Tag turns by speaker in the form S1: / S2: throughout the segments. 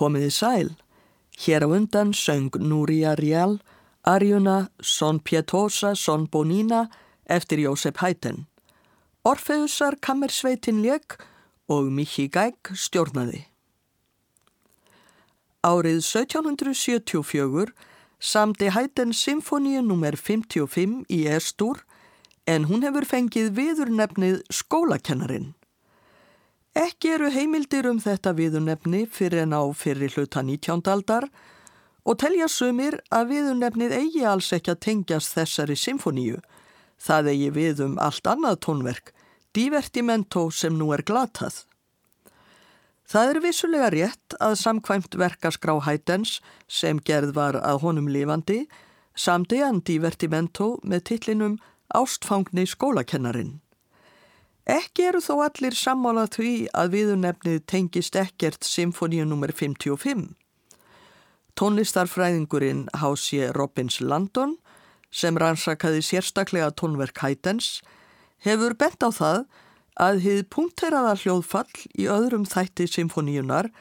S1: Komiði sæl. Hér á undan söng Núria Rial, Arjuna Son Pietosa Son Bonina eftir Jósef Hætten. Orfeusar kammersveitin leik og Mikki Gæk stjórnaði. Árið 1774 samti Hætten symfóníu nr. 55 í Estur en hún hefur fengið viðurnefnið skólakennarinn. Ekki eru heimildir um þetta viðunefni fyrir en á fyrir hluta 19. aldar og telja sumir að viðunefnið eigi alls ekki að tengjast þessari symfoníu. Það eigi við um allt annað tónverk, divertimento sem nú er glatað. Það er vissulega rétt að samkvæmt verkaskrá Hætens sem gerð var að honum lifandi samdi hann divertimento með tillinum Ástfangni skólakennarin. Ekki eru þó allir sammála því að viðunefnið tengist ekkert Symfóníu nr. 55. Tónlistarfræðingurinn H.C. Robbins Landon, sem rannsakaði sérstaklega tónverk Hætens, hefur bent á það að hið punkteraða hljóðfall í öðrum þætti symfóníunar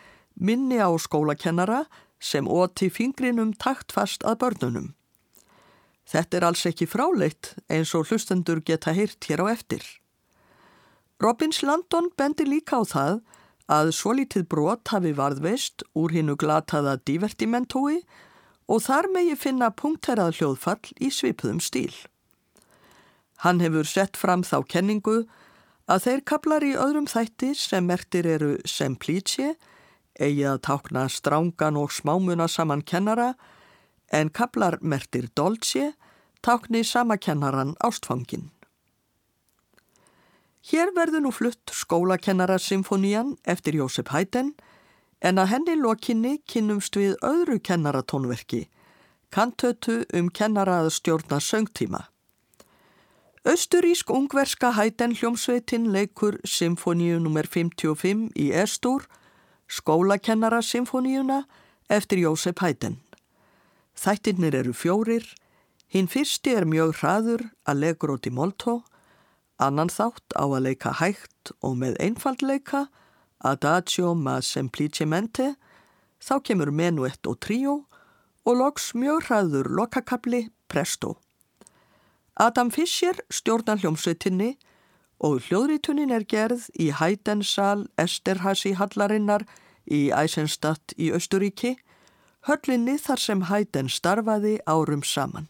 S1: minni á skólakennara sem óti fingrinum taktfast að börnunum. Þetta er alls ekki fráleitt eins og hlustendur geta heyrt hér á eftir. Robbins Landon bendi líka á það að svo lítið brot hafi varðveist úr hinnu glataða divertimentói og þar megi finna punkterað hljóðfall í svipuðum stíl. Hann hefur sett fram þá kenningu að þeir kaplar í öðrum þætti sem mertir eru semplítsje, eigi að tákna strángan og smámuna saman kennara, en kaplar mertir doltsje, tákni sama kennaran ástfangin. Hér verður nú flutt skólakennarasymfonían eftir Jósef Hætten en að henni lokinni kynnumst við öðru kennaratónverki, kantötu um kennaraða stjórna söngtíma. Östurísk ungverska Hætten hljómsveitin leikur symfoníu nr. 55 í Estur, skólakennarasymfoníuna eftir Jósef Hætten. Þættirnir eru fjórir, hinn fyrsti er mjög hraður að legur í Moltó, Annan þátt á að leika hægt og með einfaldleika, adagio ma semplicimente, þá kemur menuett og tríó og loks mjög hraður lokakabli presto. Adam Fischer stjórnar hljómsveitinni og hljóðritunin er gerð í Hædensal Esterhasi hallarinnar í Eisenstadt í Östuríki, höllinni þar sem Hæden starfaði árum saman.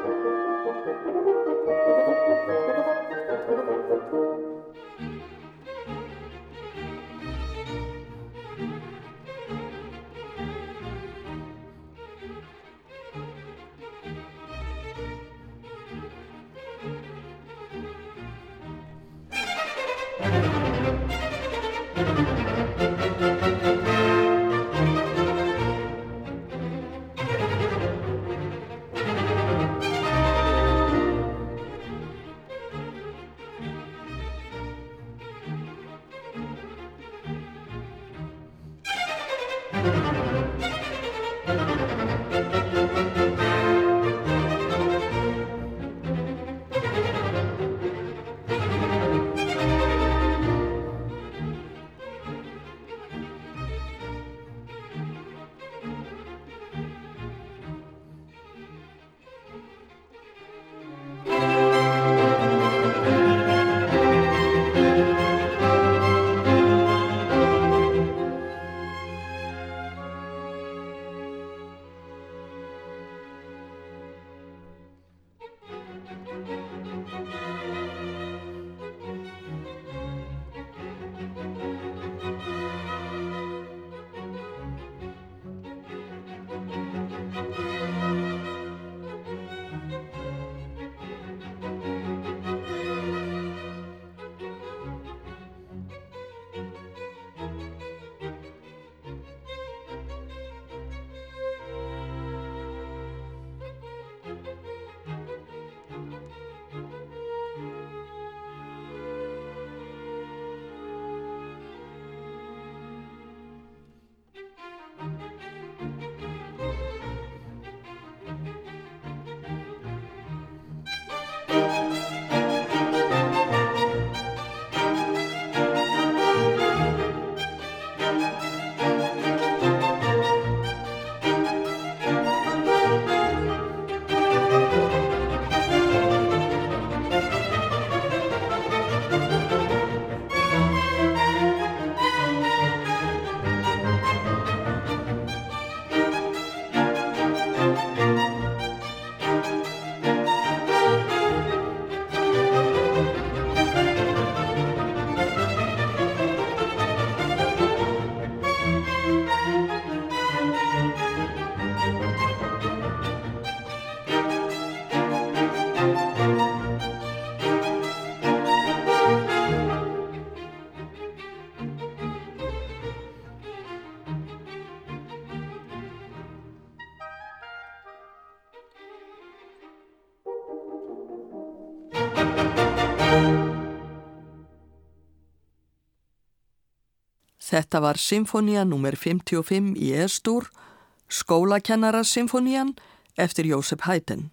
S1: Þetta var symfónia nr. 55 í Estur, skólakennarasymfónian eftir Jósef Hæten.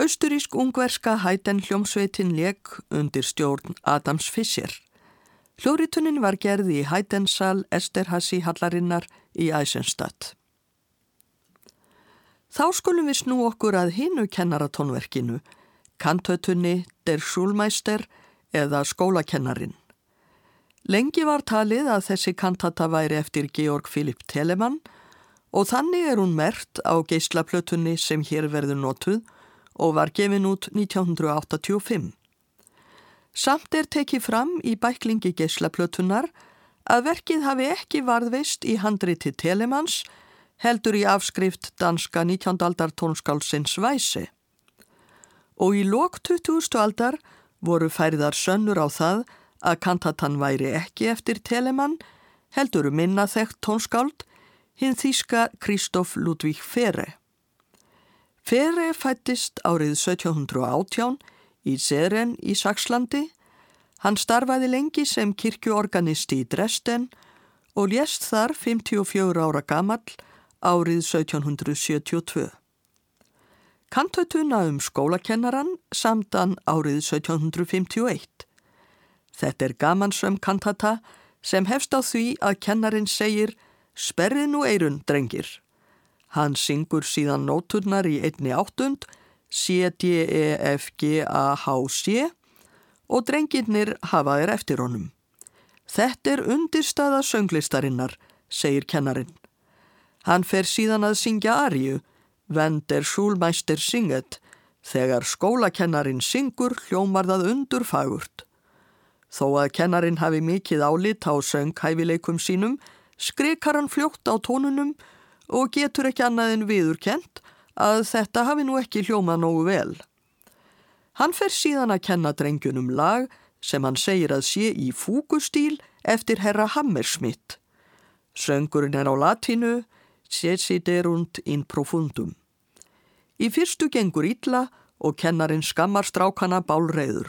S1: Austurísk ungverska Hæten hljómsveitin leik undir stjórn Adams Fischer. Hljóritunnin var gerði í Hætensal Esterhasi Hallarinnar í Eisenstadt. Þá skulum við snú okkur að hinu kennaratónverkinu, kantötunni Der Schulmeister eða skólakennarin. Lengi var talið að þessi kantata væri eftir Georg Philipp Telemann og þannig er hún mert á geyslaplötunni sem hér verður notuð og var gefin út 1985. Samt er tekið fram í bæklingi geyslaplötunar að verkið hafi ekki varðveist í handriti Telemanns heldur í afskrift danska 19. aldar tónskálsins Væsi. Og í lok 20. aldar voru færðar sönnur á það að kantatan væri ekki eftir Telemann, heldur minna þekkt tónskáld, hinn þýska Kristóf Ludvík Fere. Fere fættist árið 1718 í Seren í Sakslandi. Hann starfaði lengi sem kirkjuorganisti í Dresden og lést þar 54 ára gamall árið 1772. Kantatuna um skólakennaran samtan árið 1751. Þetta er gamansöm kantata sem hefst á því að kennarin segir Sperrið nú eirun, drengir. Hann syngur síðan nóturnar í einni áttund, C, D, E, og drengirnir hafa þeir eftir honum. Þetta er undirstaða sönglistarinnar, segir kennarin. Hann fer síðan að syngja arju, Wenn der Schulmeister singet, þegar skólakennarin syngur hljómar það undur fagurt. Þó að kennarin hafi mikið álit á sönghæfileikum sínum, skrikar hann fljótt á tónunum og getur ekki annað en viðurkent að þetta hafi nú ekki hljómað nógu vel. Hann fer síðan að kenna drengjunum lag sem hann segir að sé í fúgustíl eftir herra Hammersmitt. Söngurinn er á latinu, Ceciderunt in profundum. Í fyrstu gengur illa og kennarin skammar strákana bálreiður.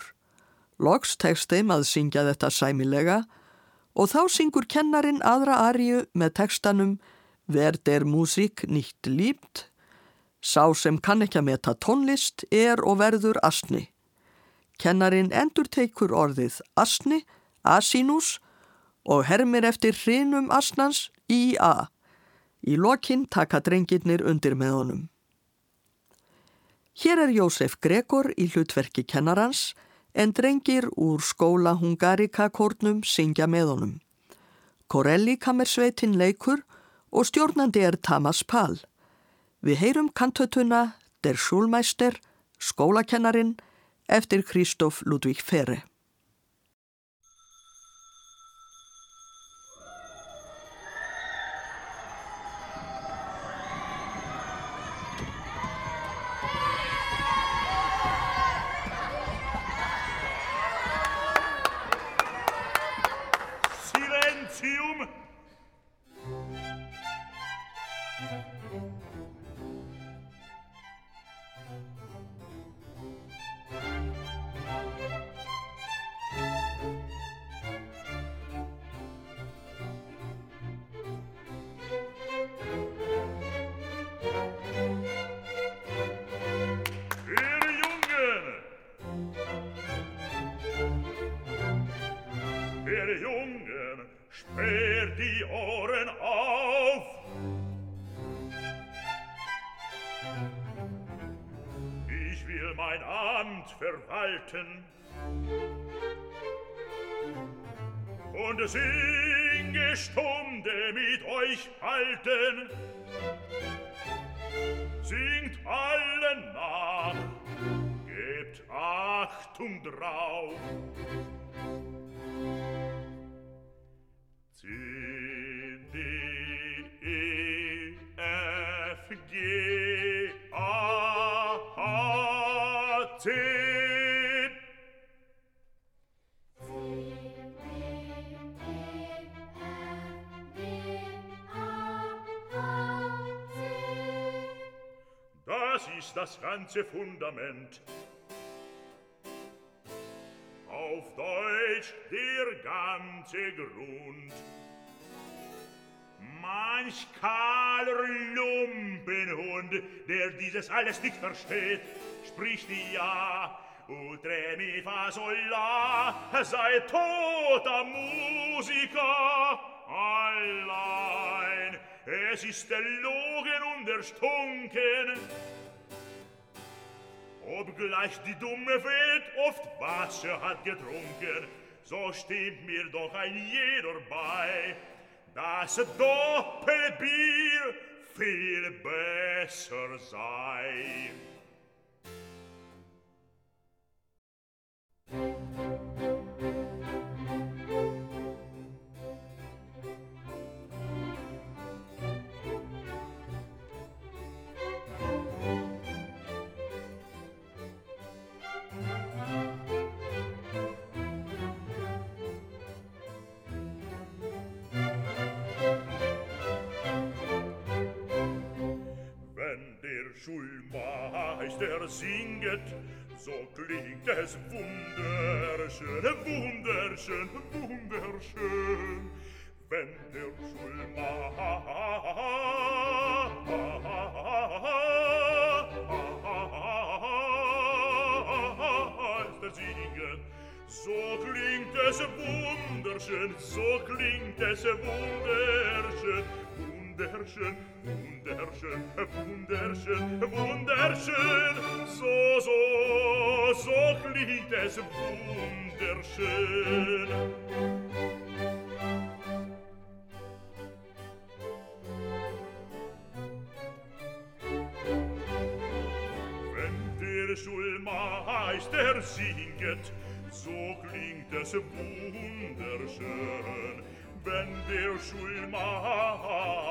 S1: Loks tekst þeim að syngja þetta sæmilega og þá syngur kennarin aðra arju með tekstanum Verd er músík nýtt lípt. Sá sem kann ekki að meta tónlist er og verður asni. Kennarin endur teikur orðið asni, asinus og hermir eftir hrinum asnans í a. Í lokinn taka drengirnir undir með honum. Hér er Jósef Gregor í hlutverki kennarans en drengir úr skóla Hungarika-kórnum syngja með honum. Korelli kamersveitin leikur og stjórnandi er Tamas Pál. Við heyrum kantötuna Der Schulmeister, skólakennarin, eftir Kristóf Ludvík
S2: reiten und singe Stunde mit euch halten. Singt allen nach, gebt Achtung drauf. Zieh das ganze Fundament. Auf Deutsch der ganze Grund. Manch kahler Lumpenhund, der dieses alles nicht versteht, spricht ja, Utre mi fa sol la, sei toter Musiker allein. Es ist der Logen und der Stunken, Obgleich die dumme Welt oft Wasser hat getrunken, so stimmt mir doch ein jeder bei, dass Doppelbier viel besser sei. der singet, so klingt es wunderschön, wunderschön, wunderschön. Wenn der Schulmeister singet, so klingt es wunderschön, so klingt es wunderschön wunderschön, wunderschön, wunderschön, wunderschön. So, so, so klingt es wunderschön. Wenn der Schulmeister singet, so klingt es wunderschön, wenn der Schulmeister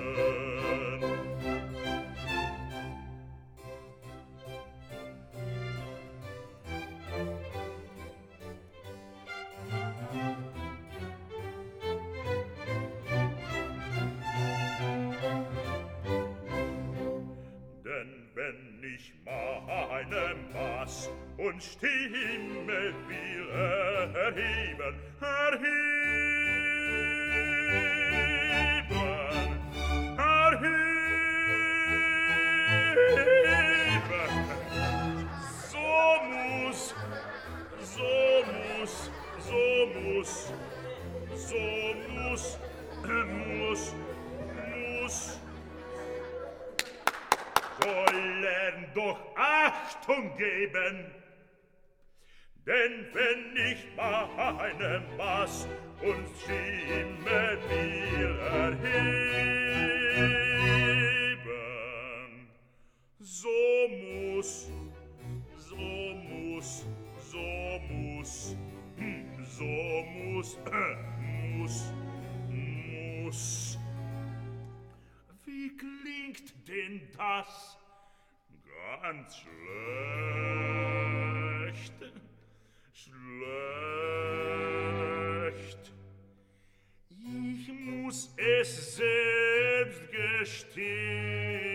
S2: erheben, erheben, erheben. So muss, so muss, so muss, so muss, muss, muss. Wollen doch Achtung geben! Denn wenn ich meine Maß und Stimme will erheben, so muss, so muss, so muss, hm, so muss, äh, muss, muss. Wie klingt denn das? Ganz schlecht schlecht. Ich muss es selbst gestehen.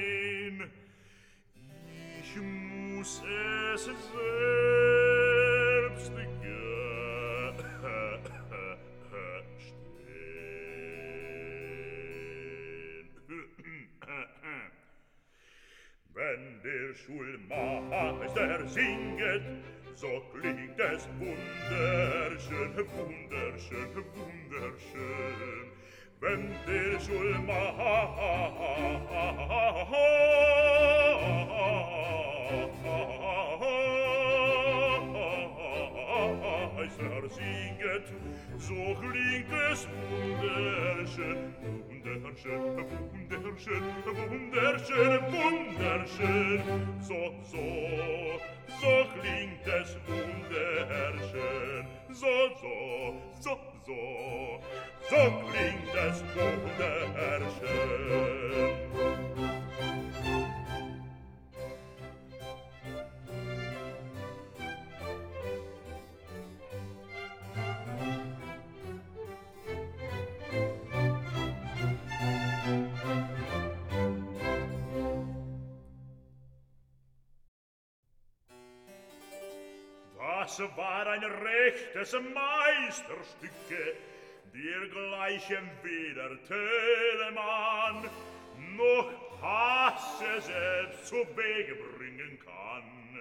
S2: Ich muss es selbst gestehen. Wenn der Schulmeister singet, so klingt es wunderschön, wunderschön, wunderschön. Wenn der Schulmeister singet, so klingt es wunderschön, wunderschön, wunderschön, wunderschön, wunderschön, so, so, so klingt so, so, so, so, so klingt es, wunderschön. schlechtes Meisterstücke, dergleichen weder Telemann noch Hasse selbst zu Wege bringen kann.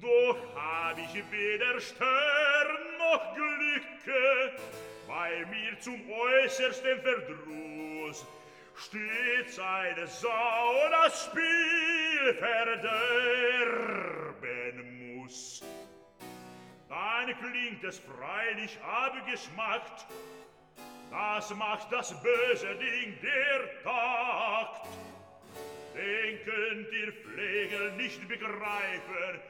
S2: Doch hab ich weder Stern noch Glücke, bei mir zum äußersten Verdruss steht eine Sau das Spiel verderben muss. Dann klingt es freilich abgeschmackt, das macht das böse Ding der Takt. Den könnt ihr Pflegel nicht begreifen,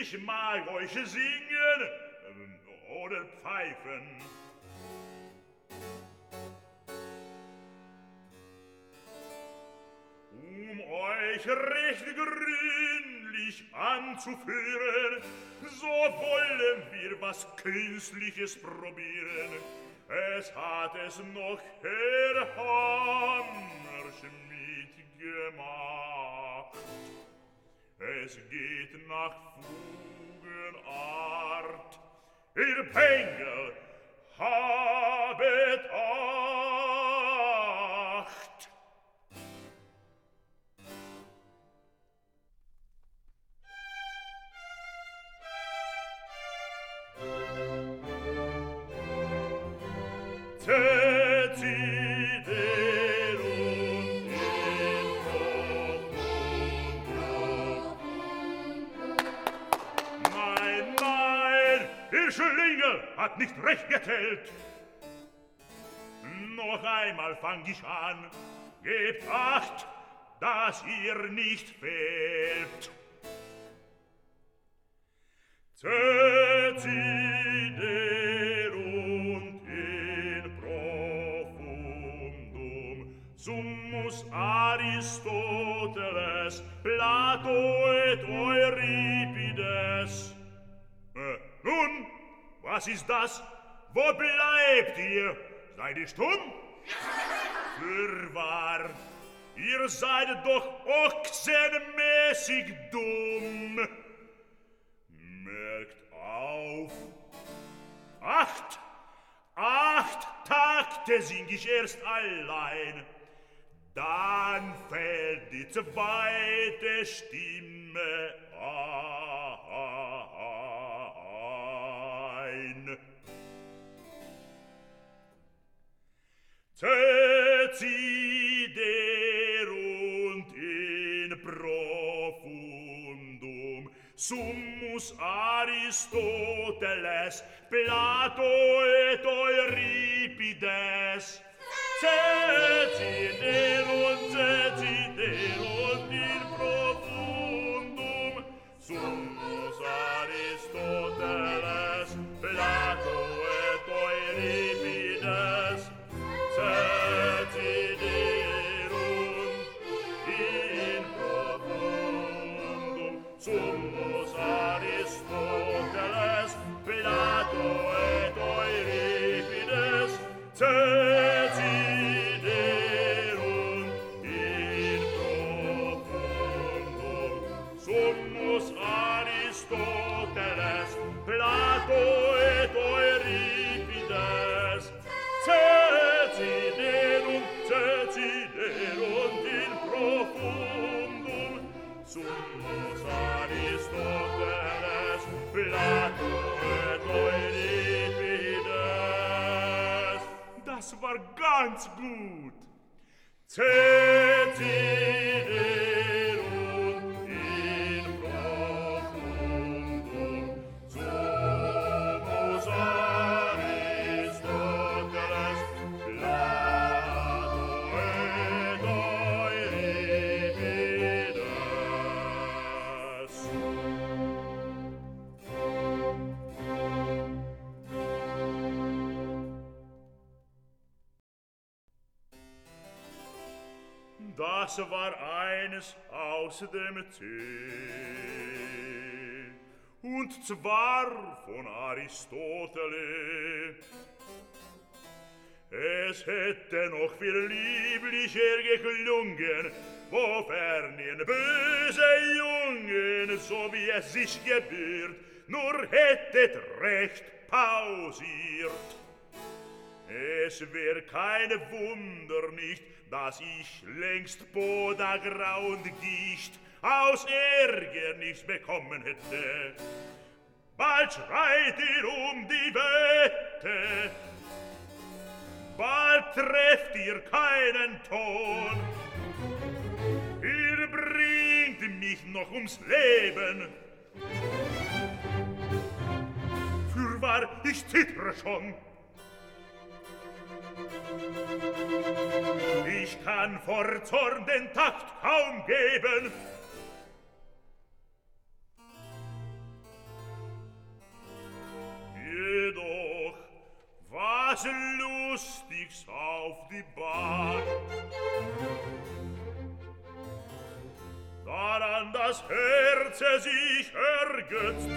S2: ich mag euch singen ähm, oder pfeifen. Um euch recht künstlich anzuführen, so wollen wir was Künstliches probieren. Es hat es noch Herr Hammerschmidt gemacht. Es geht nach Fugenart. Ihr Pengel habet hat nicht recht gezählt. Noch einmal fang ich an, gebt Acht, dass ihr nicht fehlt. Cecider und in profundum summus Aristoteles, Plato et Was ist das? Wo bleibt ihr? Seid ihr stumm? Fürwahr, ihr seid doch ochsenmäßig dumm. Merkt auf. Acht, acht Takte sing ich erst allein. Dann fällt die zweite Stimme Deciderunt in profundum summus Aristoteles, Plato et Euripides. Deciderunt, deciderunt in profundum summus ganz gut. Zählt das war eines aus dem Tee. Und zwar von Aristotele. Es hätte noch viel lieblicher geklungen, wofern in böse Jungen, so wie es sich gebührt, nur hättet recht pausiert. Es wär kein Wunder nicht, dass ich längst Podagra und Gicht aus Ärgernis bekommen hätte. Bald schreit ihr um die Wette, bald trefft ihr keinen Ton. Ihr bringt mich noch ums Leben. Fürwahr, ich zittere schon ich kann vor Zorn den Takt kaum geben. Jedoch, was lustig's auf die Bahn, daran das Herze sich ergötzt,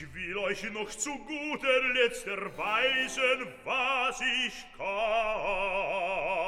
S2: Ich will euch noch zu guter Letzt erweisen, was ich kann.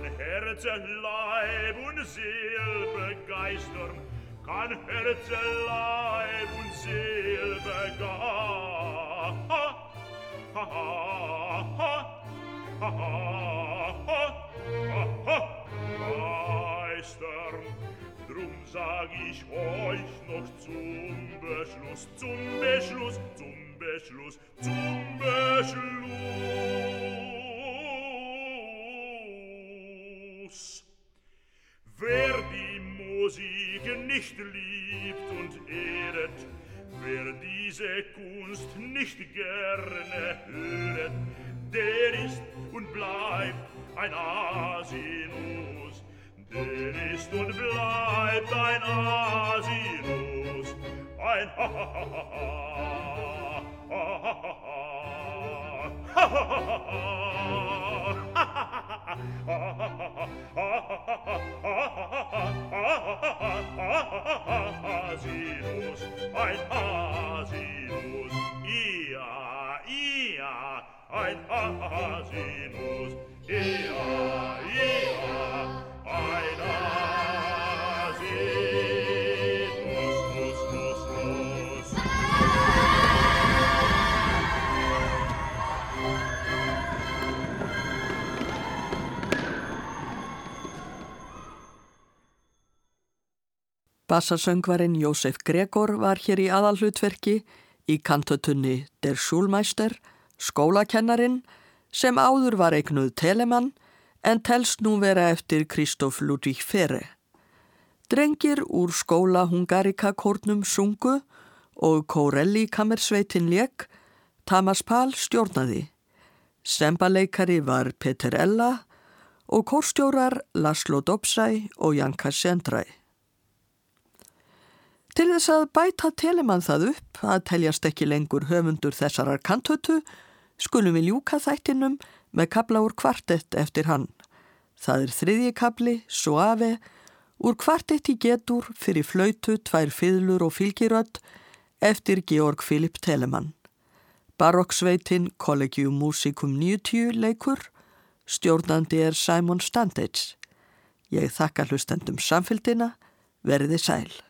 S2: Kann Herzen Leib und Seel begeistern, kann Herzen Leib und Seel begeistern. Drum sag ich euch noch zum Beschluss, zum Beschluss, zum Beschluss, zum Beschluss. nicht liebt und ehret, wer diese Kunst nicht gerne höret, der ist und bleibt ein Asinus, der ist und bleibt ein Asinus, ein ha ha ha. Ha ha ha ha. Ha ha ha ha ha. Asinus, ein Asinus, ia, ia, ein Asinus, ia, ia, ein Asinus.
S1: Bassasöngvarinn Jósef Gregor var hér í aðalhlutverki í kantötunni Der Schulmeister, skólakennarin, sem áður var eignuð Telemann en telst nú vera eftir Kristóf Ludvík Fere. Drengir úr skóla Hungarika kórnum sungu og Kórelli kammersveitin lék, Tamas Pál stjórnaði. Sembaleikari var Peter Ella og kórstjórar Laszlo Dobsæ og Janka Sendræ. Til þess að bæta telemann það upp að teljast ekki lengur höfundur þessarar kantötu, skulum við ljúka þættinum með kabla úr kvartett eftir hann. Það er þriðji kabli, Suave, úr kvartett í getur fyrir flautu, tvær fiðlur og fylgirödd eftir Georg Filip Telemann. Barokksveitin Collegium Musicum 90 leikur, stjórnandi er Simon Standage. Ég þakka hlustendum samfélgina, verði sæl.